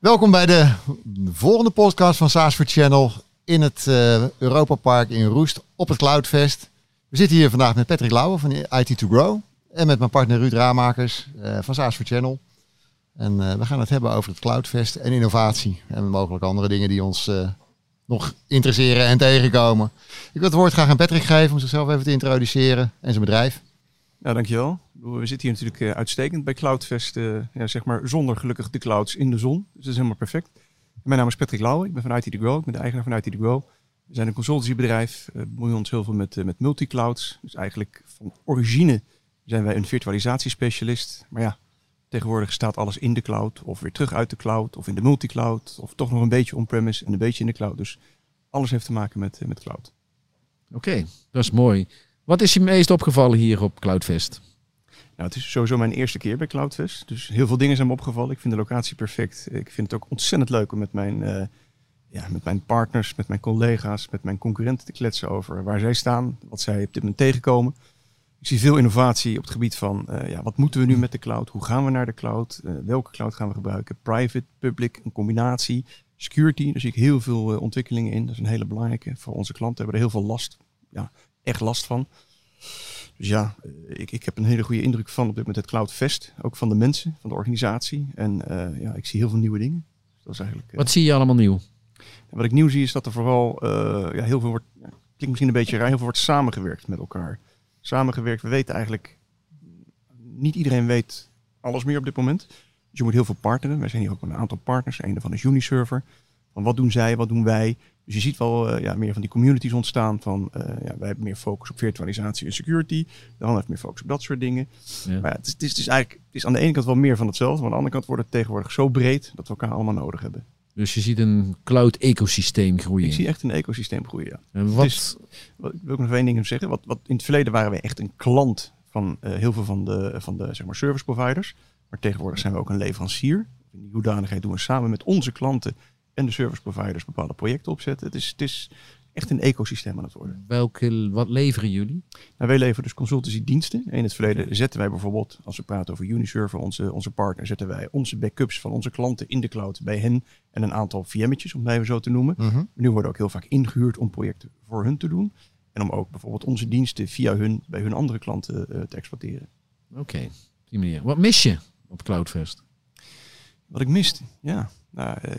Welkom bij de volgende podcast van Saasford Channel in het uh, Europa Park in Roest op het Cloudfest. We zitten hier vandaag met Patrick Lauwe van IT2Grow en met mijn partner Ruud Raamakers uh, van Saasford Channel. En uh, we gaan het hebben over het Cloudfest en innovatie en mogelijk andere dingen die ons nog interesseren en tegenkomen. Ik wil het woord graag aan Patrick geven om zichzelf even te introduceren en zijn bedrijf. Ja, dankjewel. We zitten hier natuurlijk uh, uitstekend bij Cloudfest. Uh, ja, zeg maar zonder gelukkig de clouds in de zon. Dus dat is helemaal perfect. Mijn naam is Patrick Lauwe. Ik ben van IT The Grow. Ik ben de eigenaar van IT Grow. We zijn een consultancybedrijf. We bemoeien ons heel veel met, met multiclouds. Dus eigenlijk van origine zijn wij een virtualisatiespecialist. Maar ja, tegenwoordig staat alles in de cloud. Of weer terug uit de cloud. Of in de multicloud. Of toch nog een beetje on-premise en een beetje in de cloud. Dus alles heeft te maken met, met cloud. Oké, dat is mooi. Wat is je meest opgevallen hier op Cloudfest? Nou, het is sowieso mijn eerste keer bij Cloudfest. Dus heel veel dingen zijn me opgevallen. Ik vind de locatie perfect. Ik vind het ook ontzettend leuk om met mijn, uh, ja, met mijn partners, met mijn collega's, met mijn concurrenten te kletsen over waar zij staan, wat zij op dit moment tegenkomen. Ik zie veel innovatie op het gebied van uh, ja, wat moeten we nu met de cloud? Hoe gaan we naar de cloud? Uh, welke cloud gaan we gebruiken? Private, public, een combinatie. Security, daar zie ik heel veel ontwikkelingen in. Dat is een hele belangrijke voor onze klanten. Hebben er heel veel last, ja, echt last van. Dus ja, eh, ik, ik heb een hele goede indruk van op dit moment het Cloudfest. Ook van de mensen, van de organisatie. En uh, ja, ik zie heel veel nieuwe dingen. Dus dat is eigenlijk, uh, wat zie je allemaal nieuw? Wat ik nieuw zie is dat er vooral uh, ja, heel veel wordt, ja, klinkt misschien een beetje raar, heel veel wordt samengewerkt met elkaar. Samengewerkt, we weten eigenlijk, niet iedereen weet alles meer op dit moment. Dus je moet heel veel partneren. Wij zijn hier ook met een aantal partners. Een daarvan is Uniserver. Van wat doen zij, wat doen wij? Dus je ziet wel uh, ja, meer van die communities ontstaan van uh, ja, wij hebben meer focus op virtualisatie en security. De ander heeft meer focus op dat soort dingen. Ja. Maar het, is, het, is, het, is, eigenlijk het is aan de ene kant wel meer van hetzelfde, maar aan de andere kant wordt het tegenwoordig zo breed dat we elkaar allemaal nodig hebben. Dus je ziet een cloud-ecosysteem groeien. Ik zie echt een ecosysteem groeien, ja. En wat... Dus, wat wil ik nog één ding zeggen. Wat, wat, in het verleden waren we echt een klant van uh, heel veel van de, van de zeg maar, service providers. Maar tegenwoordig zijn we ook een leverancier. In die hoedanigheid doen we samen met onze klanten en de service providers bepaalde projecten opzetten. Het is, het is echt een ecosysteem aan het worden. Welke, wat leveren jullie? Nou, wij leveren dus consultancy diensten. In het verleden zetten wij bijvoorbeeld, als we praten over Uniserver, onze, onze partner, zetten wij onze backups van onze klanten in de cloud bij hen en een aantal VM'tjes, om het even zo te noemen. -hmm. Nu worden ook heel vaak ingehuurd om projecten voor hun te doen. En om ook bijvoorbeeld onze diensten via hun bij hun andere klanten uh, te exploiteren. Oké, okay, die manier. Wat mis je op Cloudfest? Wat ik miste? Ja, nou, uh,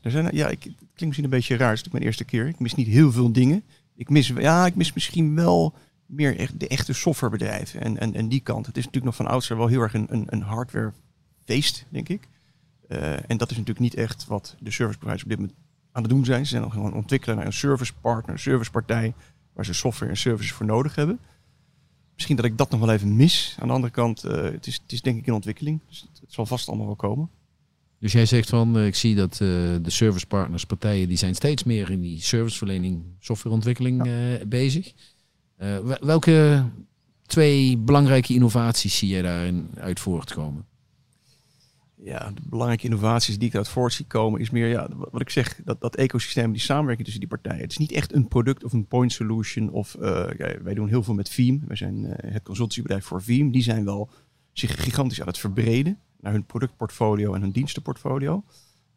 er zijn, ja, ik, het klinkt misschien een beetje raar. Het is mijn eerste keer. Ik mis niet heel veel dingen. Ik mis, ja, ik mis misschien wel meer echt de echte softwarebedrijven en, en, en die kant. Het is natuurlijk nog van oudsher wel heel erg een, een, een hardware feest, denk ik. Uh, en dat is natuurlijk niet echt wat de service providers op dit moment aan het doen zijn. Ze zijn nog gewoon ontwikkelen naar een service partner, een servicepartij, waar ze software en services voor nodig hebben. Misschien dat ik dat nog wel even mis. Aan de andere kant, uh, het, is, het is denk ik in ontwikkeling. Dus het zal vast allemaal wel komen. Dus jij zegt van, uh, ik zie dat uh, de servicepartners, partijen, die zijn steeds meer in die serviceverlening, softwareontwikkeling ja. uh, bezig. welke twee belangrijke innovaties zie je daarin uit voortkomen? Ja, de belangrijke innovaties die ik uit voort zie komen is meer, ja, wat ik zeg, dat, dat ecosysteem, die samenwerking tussen die partijen. Het is niet echt een product of een point solution. Of ja, wij doen heel veel met Veeam. Wij zijn het consultancybedrijf voor Veeam. Die zijn wel zich gigantisch aan het verbreden naar hun productportfolio en hun dienstenportfolio.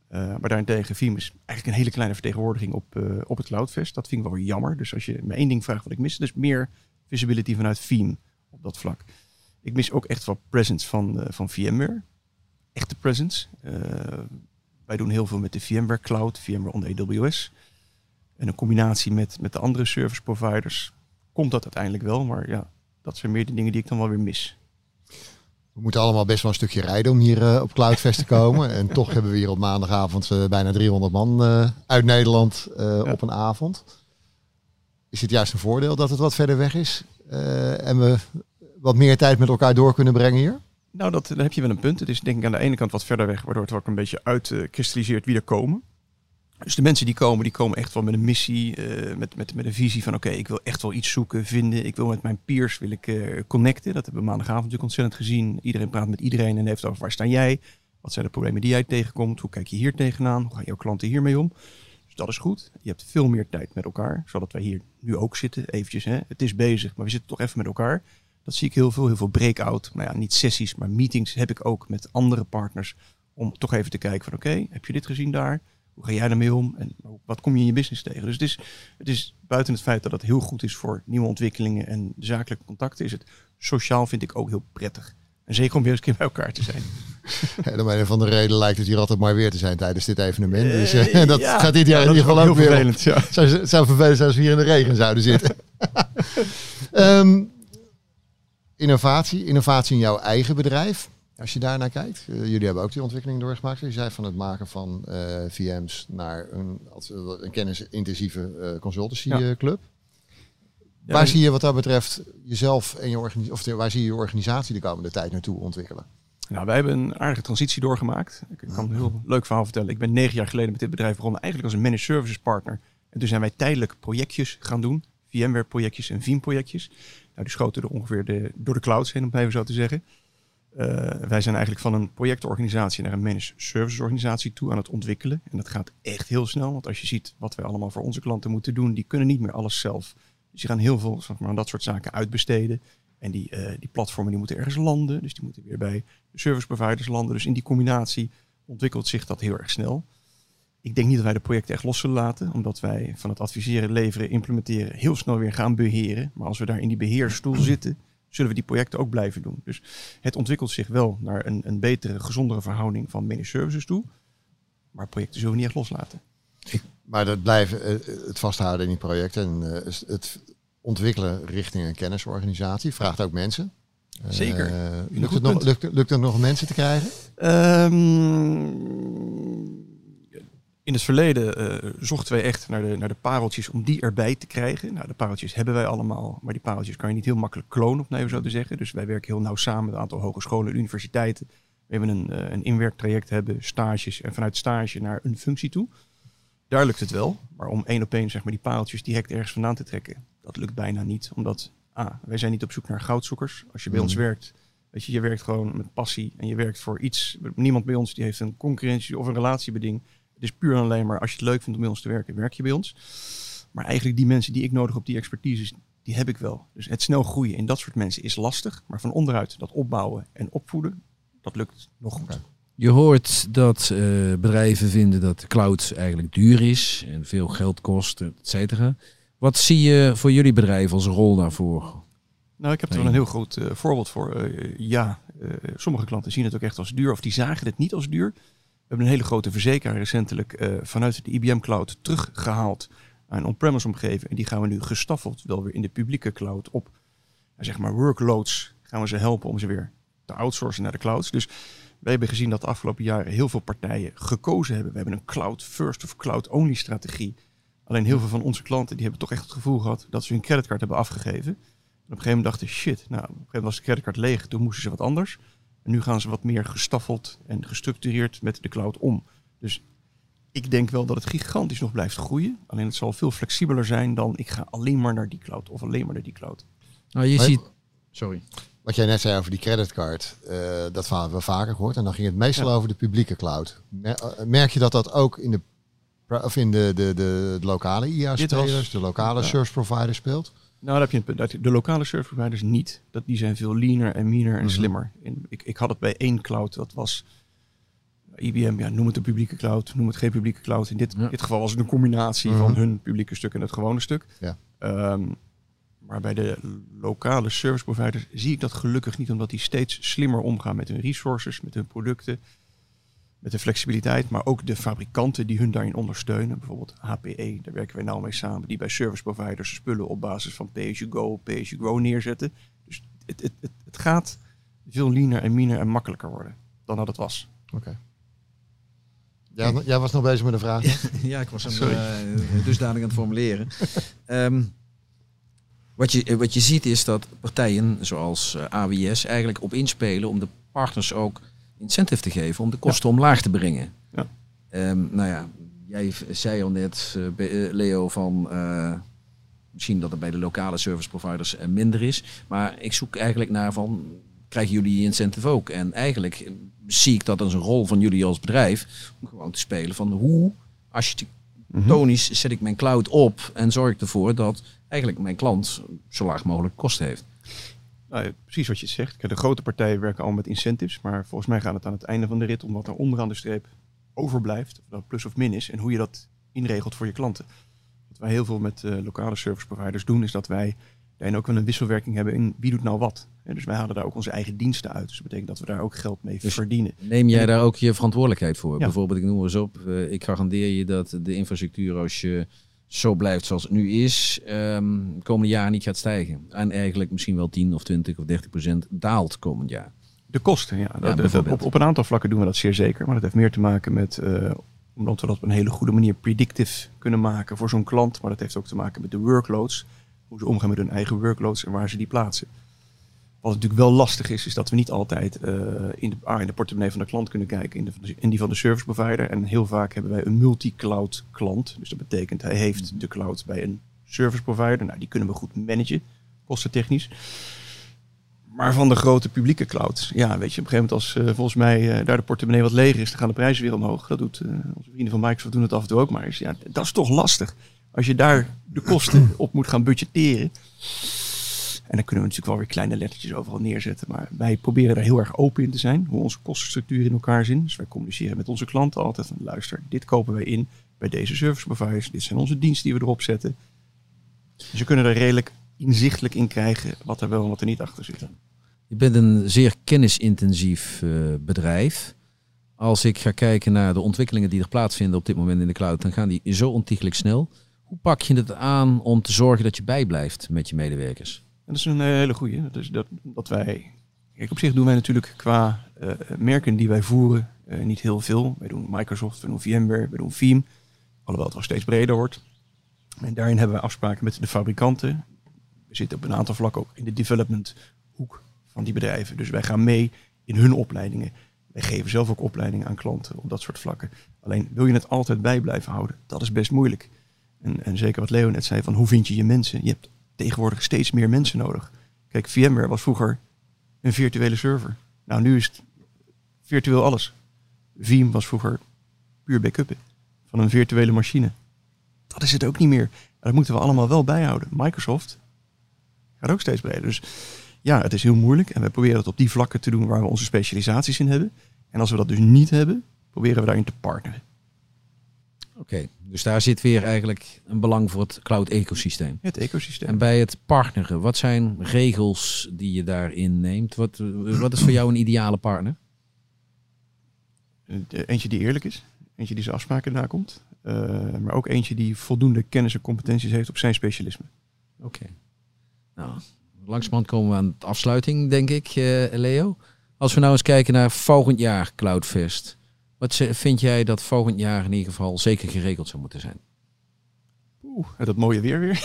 Uh, maar daarentegen Veeam is eigenlijk een hele kleine vertegenwoordiging op, uh, op het Cloudfest. Dat vind ik wel jammer. Dus als je me één ding vraagt wat ik mis, dus meer visibility vanuit Veeam op dat vlak. Ik mis ook echt wel presence van, uh, van VMware. Echte presence. wij doen heel veel met de VMware Cloud, VMware on AWS. En een combinatie met, met de andere service providers komt dat uiteindelijk wel. Maar ja, dat zijn meer de dingen die ik dan wel weer mis. We moeten allemaal best wel een stukje rijden om hier uh, op Cloudfest te komen. en toch hebben we hier op maandagavond uh, bijna 300 man uh, uit Nederland ja. op een avond. Is het juist een voordeel dat het wat verder weg is? en we wat meer tijd met elkaar door kunnen brengen hier? Nou, dat, dan heb je wel een punt. Het is denk ik aan de ene kant wat verder weg, waardoor het ook een beetje uitkristalliseert wie er komen. Dus de mensen die komen, die komen echt wel met een missie, uh, met, met, met een visie van oké, ik wil echt wel iets zoeken, vinden. Ik wil met mijn peers wil ik, uh, connecten. Dat hebben we maandagavond natuurlijk ontzettend gezien. Iedereen praat met iedereen en heeft over waar sta jij? Wat zijn de problemen die jij tegenkomt? Hoe kijk je hier tegenaan? Hoe gaan jouw klanten hiermee om? Dus dat is goed. Je hebt veel meer tijd met elkaar, zodat wij hier nu ook zitten. Eventjes, hè? het is bezig, maar we zitten toch even met elkaar. Dat zie ik heel veel, heel veel breakout. Nou ja, niet sessies, maar meetings heb ik ook met andere partners Om toch even te kijken van oké, heb je dit gezien daar? Hoe ga jij daarmee om? En wat kom je in je business tegen? Dus het is, het is buiten het feit dat het heel goed is voor nieuwe ontwikkelingen en zakelijke contacten, is het sociaal vind ik ook heel prettig. En zeker om weer eens een keer bij elkaar te zijn. En om een van de reden lijkt het hier altijd maar weer te zijn tijdens dit evenement. Dus Eh, eh, dat ja. gaat dit jaar Ja, in ieder geval ook weer. vervelend, ja. Zou, zou vervelend zijn als we hier in de regen zouden zitten. Ehm, innovatie, innovatie in jouw eigen bedrijf. Als je daar naar kijkt. Eh, jullie hebben ook die ontwikkeling doorgemaakt. Je zei van het maken van eh, VM's naar een, als- een kennisintensieve eh consultancy Ja. eh, club. Ja, waar zie je wat dat betreft jezelf en je organisatie, of de- waar zie je je organisatie de komende tijd naartoe ontwikkelen? Nou, wij hebben een aardige transitie doorgemaakt. Ik kan een heel leuk verhaal vertellen. Ik ben negen jaar geleden met dit bedrijf begonnen, eigenlijk als een managed services partner. En toen zijn wij tijdelijk projectjes gaan doen. VMware projectjes en Veeam projectjes. Nou, die schoten er ongeveer de, door de clouds heen, om het even zo te zeggen. Eh, wij zijn eigenlijk van een projectorganisatie naar een managed services organisatie toe aan het ontwikkelen. En dat gaat echt heel snel, want als je ziet wat wij allemaal voor onze klanten moeten doen, die kunnen niet meer alles zelf. Dus die gaan heel veel zeg maar, aan dat soort zaken uitbesteden. En die, eh, die platformen die moeten ergens landen, dus die moeten weer bij service providers landen. Dus in die combinatie ontwikkelt zich dat heel erg snel. Ik denk niet dat wij de projecten echt los zullen laten, omdat wij van het adviseren, leveren, implementeren heel snel weer gaan beheren. Maar als we daar in die beheerstoel zitten, zullen we die projecten ook blijven doen. Dus het ontwikkelt zich wel naar een, een betere, gezondere verhouding van managed services toe. Maar projecten zullen we niet echt loslaten. Maar dat blijven, eh, het vasthouden in die projecten en eh, het ontwikkelen richting een kennisorganisatie vraagt ook mensen. Zeker. Eh, lukt, het nog, lukt, lukt het nog mensen te krijgen? Ehm, in het verleden eh, zochten wij echt naar de, naar de pareltjes om die erbij te krijgen. Nou, de pareltjes hebben wij allemaal, maar die pareltjes kan je niet heel makkelijk klonen, om het even zo te zeggen. Dus wij werken heel nauw samen met een aantal hogescholen en universiteiten. We hebben een, eh, een inwerktraject, hebben stages en vanuit stage naar een functie toe. Daar lukt het wel, maar om één op één zeg maar, die pareltjes direct ergens vandaan te trekken, dat lukt bijna niet. Omdat, ah, wij zijn niet op zoek naar goudzoekers. Als je bij ons Mhm. werkt, Weet je, je werkt gewoon met passie en je werkt voor iets. Niemand bij ons die heeft een concurrentie of een relatiebeding. Het is puur en alleen maar als je het leuk vindt om bij ons te werken, werk je bij ons. Maar eigenlijk die mensen die ik nodig heb, die expertise, die heb ik wel. Dus het snel groeien in dat soort mensen is lastig. Maar van onderuit dat opbouwen en opvoeden, dat lukt nog goed. Je hoort dat eh, bedrijven vinden dat de cloud eigenlijk duur is en veel geld kost, et cetera. Wat zie je voor jullie bedrijf als rol daarvoor? Nou, ik heb er wel een heel groot eh, voorbeeld voor. Eh, ja, sommige klanten zien het ook echt als duur of die zagen het niet als duur. We hebben een hele grote verzekeraar recentelijk eh, vanuit de IBM Cloud teruggehaald naar een on-premise omgeving. En die gaan we nu gestaffeld wel weer in de publieke cloud op, zeg maar, workloads. Gaan we ze helpen om ze weer te outsourcen naar de clouds. Dus wij hebben gezien dat de afgelopen jaren heel veel partijen gekozen hebben. We hebben een cloud first of cloud only strategie. Alleen heel veel van onze klanten die hebben toch echt het gevoel gehad dat ze hun creditcard hebben afgegeven. En op een gegeven moment dachten shit, nou, op een gegeven moment was de creditcard leeg, toen moesten ze wat anders. En nu gaan ze wat meer gestaffeld en gestructureerd met de cloud om. Dus ik denk wel dat het gigantisch nog blijft groeien. Alleen het zal veel flexibeler zijn dan ik ga alleen maar naar die cloud of alleen maar naar die cloud. Nou, je Maar- ziet. Sorry. Wat jij net zei over die creditcard, eh, dat hebben we vaker gehoord. En dan ging het meestal over de publieke cloud. Eh, Merk je dat dat ook in de, of in de, de, de, de lokale IA-spelers, de lokale Ja. service providers speelt? Nou, daar heb je een punt. De lokale service providers niet. Dat, die zijn veel leaner en meaner en Mhm. slimmer. In, ik, ik had het bij één cloud. Dat was IBM. Ja, noem het een publieke cloud. Noem het geen publieke cloud. In dit, Ja. dit geval was het een combinatie Mhm. van hun publieke stuk en het gewone stuk. Ja. Ehm, maar bij de lokale service providers zie ik dat gelukkig niet. Omdat die steeds slimmer omgaan met hun resources, met hun producten. Met de flexibiliteit, maar ook de fabrikanten die hun daarin ondersteunen. Bijvoorbeeld HPE, daar werken wij nauw mee samen. Die bij service providers spullen op basis van pay-as-you-go, pay-as-you-grow neerzetten. Dus het, het, het, het gaat veel leaner en meaner en makkelijker worden dan dat het was. Oké. Ja, jij was nog bezig met een vraag. Ja, ik was hem eh, dusdanig aan het formuleren. Ehm, wat, je, wat je ziet is dat partijen zoals eh, AWS eigenlijk op inspelen om de partners ook incentive te geven om de kosten omlaag te brengen. Ja. Ehm, nou ja, jij zei al net, eh, eh, Leo, van eh, misschien dat het bij de lokale service providers minder is. Maar ik zoek eigenlijk naar van, krijgen jullie die incentive ook? En eigenlijk zie ik dat als een rol van jullie als bedrijf om gewoon te spelen van hoe architectonisch zet ik mijn cloud op en zorg ik ervoor dat eigenlijk mijn klant zo laag mogelijk kosten heeft. Nou, precies wat je zegt. Kijk, de grote partijen werken al met incentives, maar volgens mij gaat het aan het einde van de rit om wat er onderaan de streep overblijft, of dat plus of min is, en hoe je dat inregelt voor je klanten. Wat wij heel veel met eh, lokale service providers doen, is dat wij daarin ook wel een wisselwerking hebben in wie doet nou wat. Dus wij halen daar ook onze eigen diensten uit. Dus dat betekent dat we daar ook geld mee Dus- verdienen. Neem jij daar ook je verantwoordelijkheid voor? Ja. Bijvoorbeeld, ik noem eens op, eh, ik garandeer je dat de infrastructuur als je zo blijft zoals het nu is, ehm komende jaar niet gaat stijgen. En eigenlijk misschien wel 10 of 20 of 30 procent daalt komend jaar. De kosten, ja. Dat- op, op een aantal vlakken doen we dat zeer zeker. Maar dat heeft meer te maken met, eh, omdat we dat op een hele goede manier predictive kunnen maken voor zo'n klant. Maar dat heeft ook te maken met de workloads. Hoe ze omgaan met hun eigen workloads en waar ze die plaatsen. Wat natuurlijk wel lastig is, is dat we niet altijd eh, in, de, ah, in de portemonnee van de klant kunnen kijken, in, de, in die van de service provider. En heel vaak hebben wij een multi-cloud klant. Dus dat betekent hij heeft de cloud bij een service provider. Nou, die kunnen we goed managen, kostentechnisch. Maar van de grote publieke clouds, ja, weet je, op een gegeven moment als eh, volgens mij eh, daar de portemonnee wat leeg is, dan gaan de prijzen weer omhoog. Dat doet onze vrienden van Microsoft doen het af en toe ook maar eens. Ja, dat is toch lastig als je daar de kosten op moet gaan budgetteren. En dan kunnen we natuurlijk wel weer kleine lettertjes overal neerzetten. Maar wij proberen daar heel erg open in te zijn. Hoe onze kostenstructuur in elkaar zit. Dus wij communiceren met onze klanten altijd van luister, dit kopen wij in bij deze service providers. Dit zijn onze diensten die we erop zetten. Dus je kunnen er redelijk inzichtelijk in krijgen wat er wel en wat er niet achter zit. Je bent een zeer kennisintensief eh, bedrijf. Als ik ga kijken naar de ontwikkelingen die er plaatsvinden op dit moment in de cloud, dan gaan die zo ontiegelijk snel. Hoe pak je het aan om te zorgen dat je bijblijft met je medewerkers? Dat is een eh, hele goeie. Dus dat, dat wij. Kijk, op zich doen wij natuurlijk qua eh, merken die wij voeren eh, niet heel veel. Wij doen Microsoft, we doen VMware, we doen Veeam. Alhoewel het wel steeds breder wordt. En daarin hebben wij afspraken met de fabrikanten. We zitten op een aantal vlakken ook in de development hoek van die bedrijven. Dus wij gaan mee in hun opleidingen. Wij geven zelf ook opleidingen aan klanten op dat soort vlakken. Alleen wil je het altijd bij blijven houden, dat is best moeilijk. En, en zeker wat Leo net zei, van hoe vind je je mensen? Je hebt tegenwoordig steeds meer mensen nodig. Kijk, VMware was vroeger een virtuele server. Nou, nu is het virtueel alles. Veeam was vroeger puur backuppen van een virtuele machine. Dat is het ook niet meer. Dat moeten we allemaal wel bijhouden. Microsoft gaat ook steeds breder. Dus ja, het is heel moeilijk. En we proberen het op die vlakken te doen waar we onze specialisaties in hebben. En als we dat dus niet hebben, proberen we daarin te partneren. Oké, dus daar zit weer eigenlijk een belang voor het cloud-ecosysteem. Het ecosysteem. En bij het partneren, wat zijn regels die je daarin neemt? Wat, wat is voor jou een ideale partner? Eh, Eentje die eerlijk is. Eentje die zijn afspraken nakomt. Eh, maar ook eentje die voldoende kennis en competenties heeft op zijn specialisme. Oké. Nou, langzamerhand komen we aan de afsluiting, denk ik, eh, Leo. Als we nou eens kijken naar volgend jaar Cloudfest. Wat vind jij dat volgend jaar in ieder geval zeker geregeld zou moeten zijn? Oeh, dat mooie weer weer.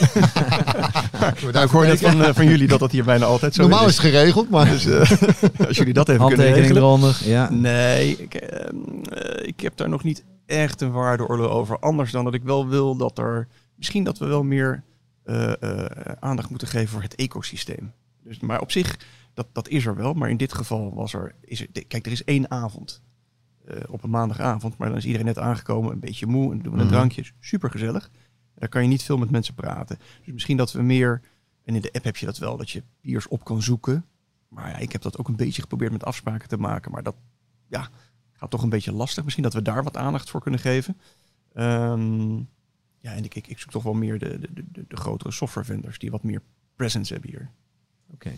We Nou, ik hoor net van, eh, van jullie dat dat hier bijna altijd zo Normaal is is. het geregeld, maar Dus eh, als jullie dat even kunnen Handtekening regelen. eronder. Ja. Nee, ik, ehm, eh, ik heb daar nog niet echt een waardeoordeel over. Anders dan dat ik wel wil dat er... Misschien dat we wel meer eh, eh, aandacht moeten geven voor het ecosysteem. Dus, maar op zich, dat, dat is er wel. Maar in dit geval was er... Is er kijk, er is één avond. Eh, op een maandagavond. Maar dan is iedereen net aangekomen. Een beetje moe. En doen we een Mhm. drankje. Super gezellig. Daar kan je niet veel met mensen praten. Dus misschien dat we meer... En in de app heb je dat wel. Dat je peers op kan zoeken. Maar ja, ik heb dat ook een beetje geprobeerd met afspraken te maken. Maar dat ja, gaat toch een beetje lastig. Misschien dat we daar wat aandacht voor kunnen geven. Ehm, ja, en ik, ik, ik zoek toch wel meer de, de, de, de grotere software vendors die wat meer presence hebben hier. Oké.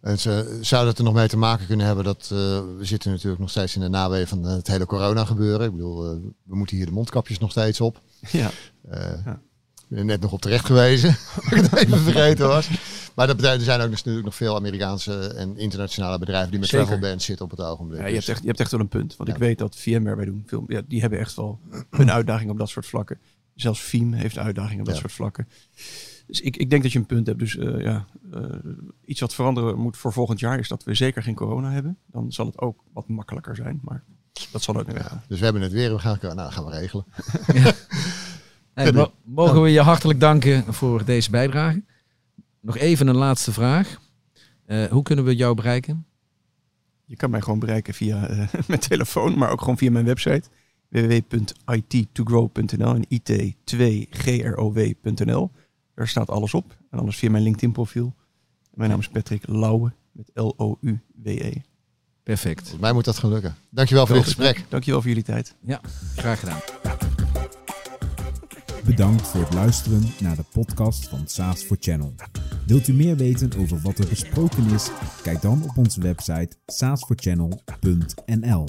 En ze, zou dat er nog mee te maken kunnen hebben dat eh, we zitten natuurlijk nog steeds in de naweeën van het hele corona gebeuren. Ik bedoel, eh, we moeten hier de mondkapjes nog steeds op. Ja, Eh, Ja. Ik ben er net nog op terecht gewezen, dat ik even vergeten was. Maar dat betekent, er zijn ook natuurlijk nog veel Amerikaanse en internationale bedrijven die met Zeker. travel bands zitten op het ogenblik. ja je, hebt Dus- echt, je hebt echt wel een punt. Want Ja. ik weet dat VMware, wij doen veel, ja, die hebben echt wel een uitdaging op dat soort vlakken. Zelfs Veeam heeft uitdagingen op dat Ja. soort vlakken. Dus ik, ik denk dat je een punt hebt. Dus eh, ja, eh, iets wat veranderen moet voor volgend jaar is dat we zeker geen corona hebben. Dan zal het ook wat makkelijker zijn. Maar dat zal ook niet weggaan. Dus we hebben het weer, we gaan, nou, dat gaan we regelen. Hey, mo- mogen we je hartelijk danken voor deze bijdrage. Nog even een laatste vraag. Eh, hoe kunnen we jou bereiken? Je kan mij gewoon bereiken via eh, mijn telefoon, maar ook gewoon via mijn website www.it2grow.nl en it2grow.nl. Daar staat alles op. En anders via mijn LinkedIn profiel. Mijn naam is Patrick Lauwe met L-O-U-W-E. Perfect. Volgens mij moet dat gaan lukken. Dankjewel voor dit gesprek. Dankjewel voor jullie tijd. Ja, graag gedaan. Bedankt voor het luisteren naar de podcast van SaaS for Channel. Wilt u meer weten over wat er besproken is? Kijk dan op onze website saasforchannel.nl.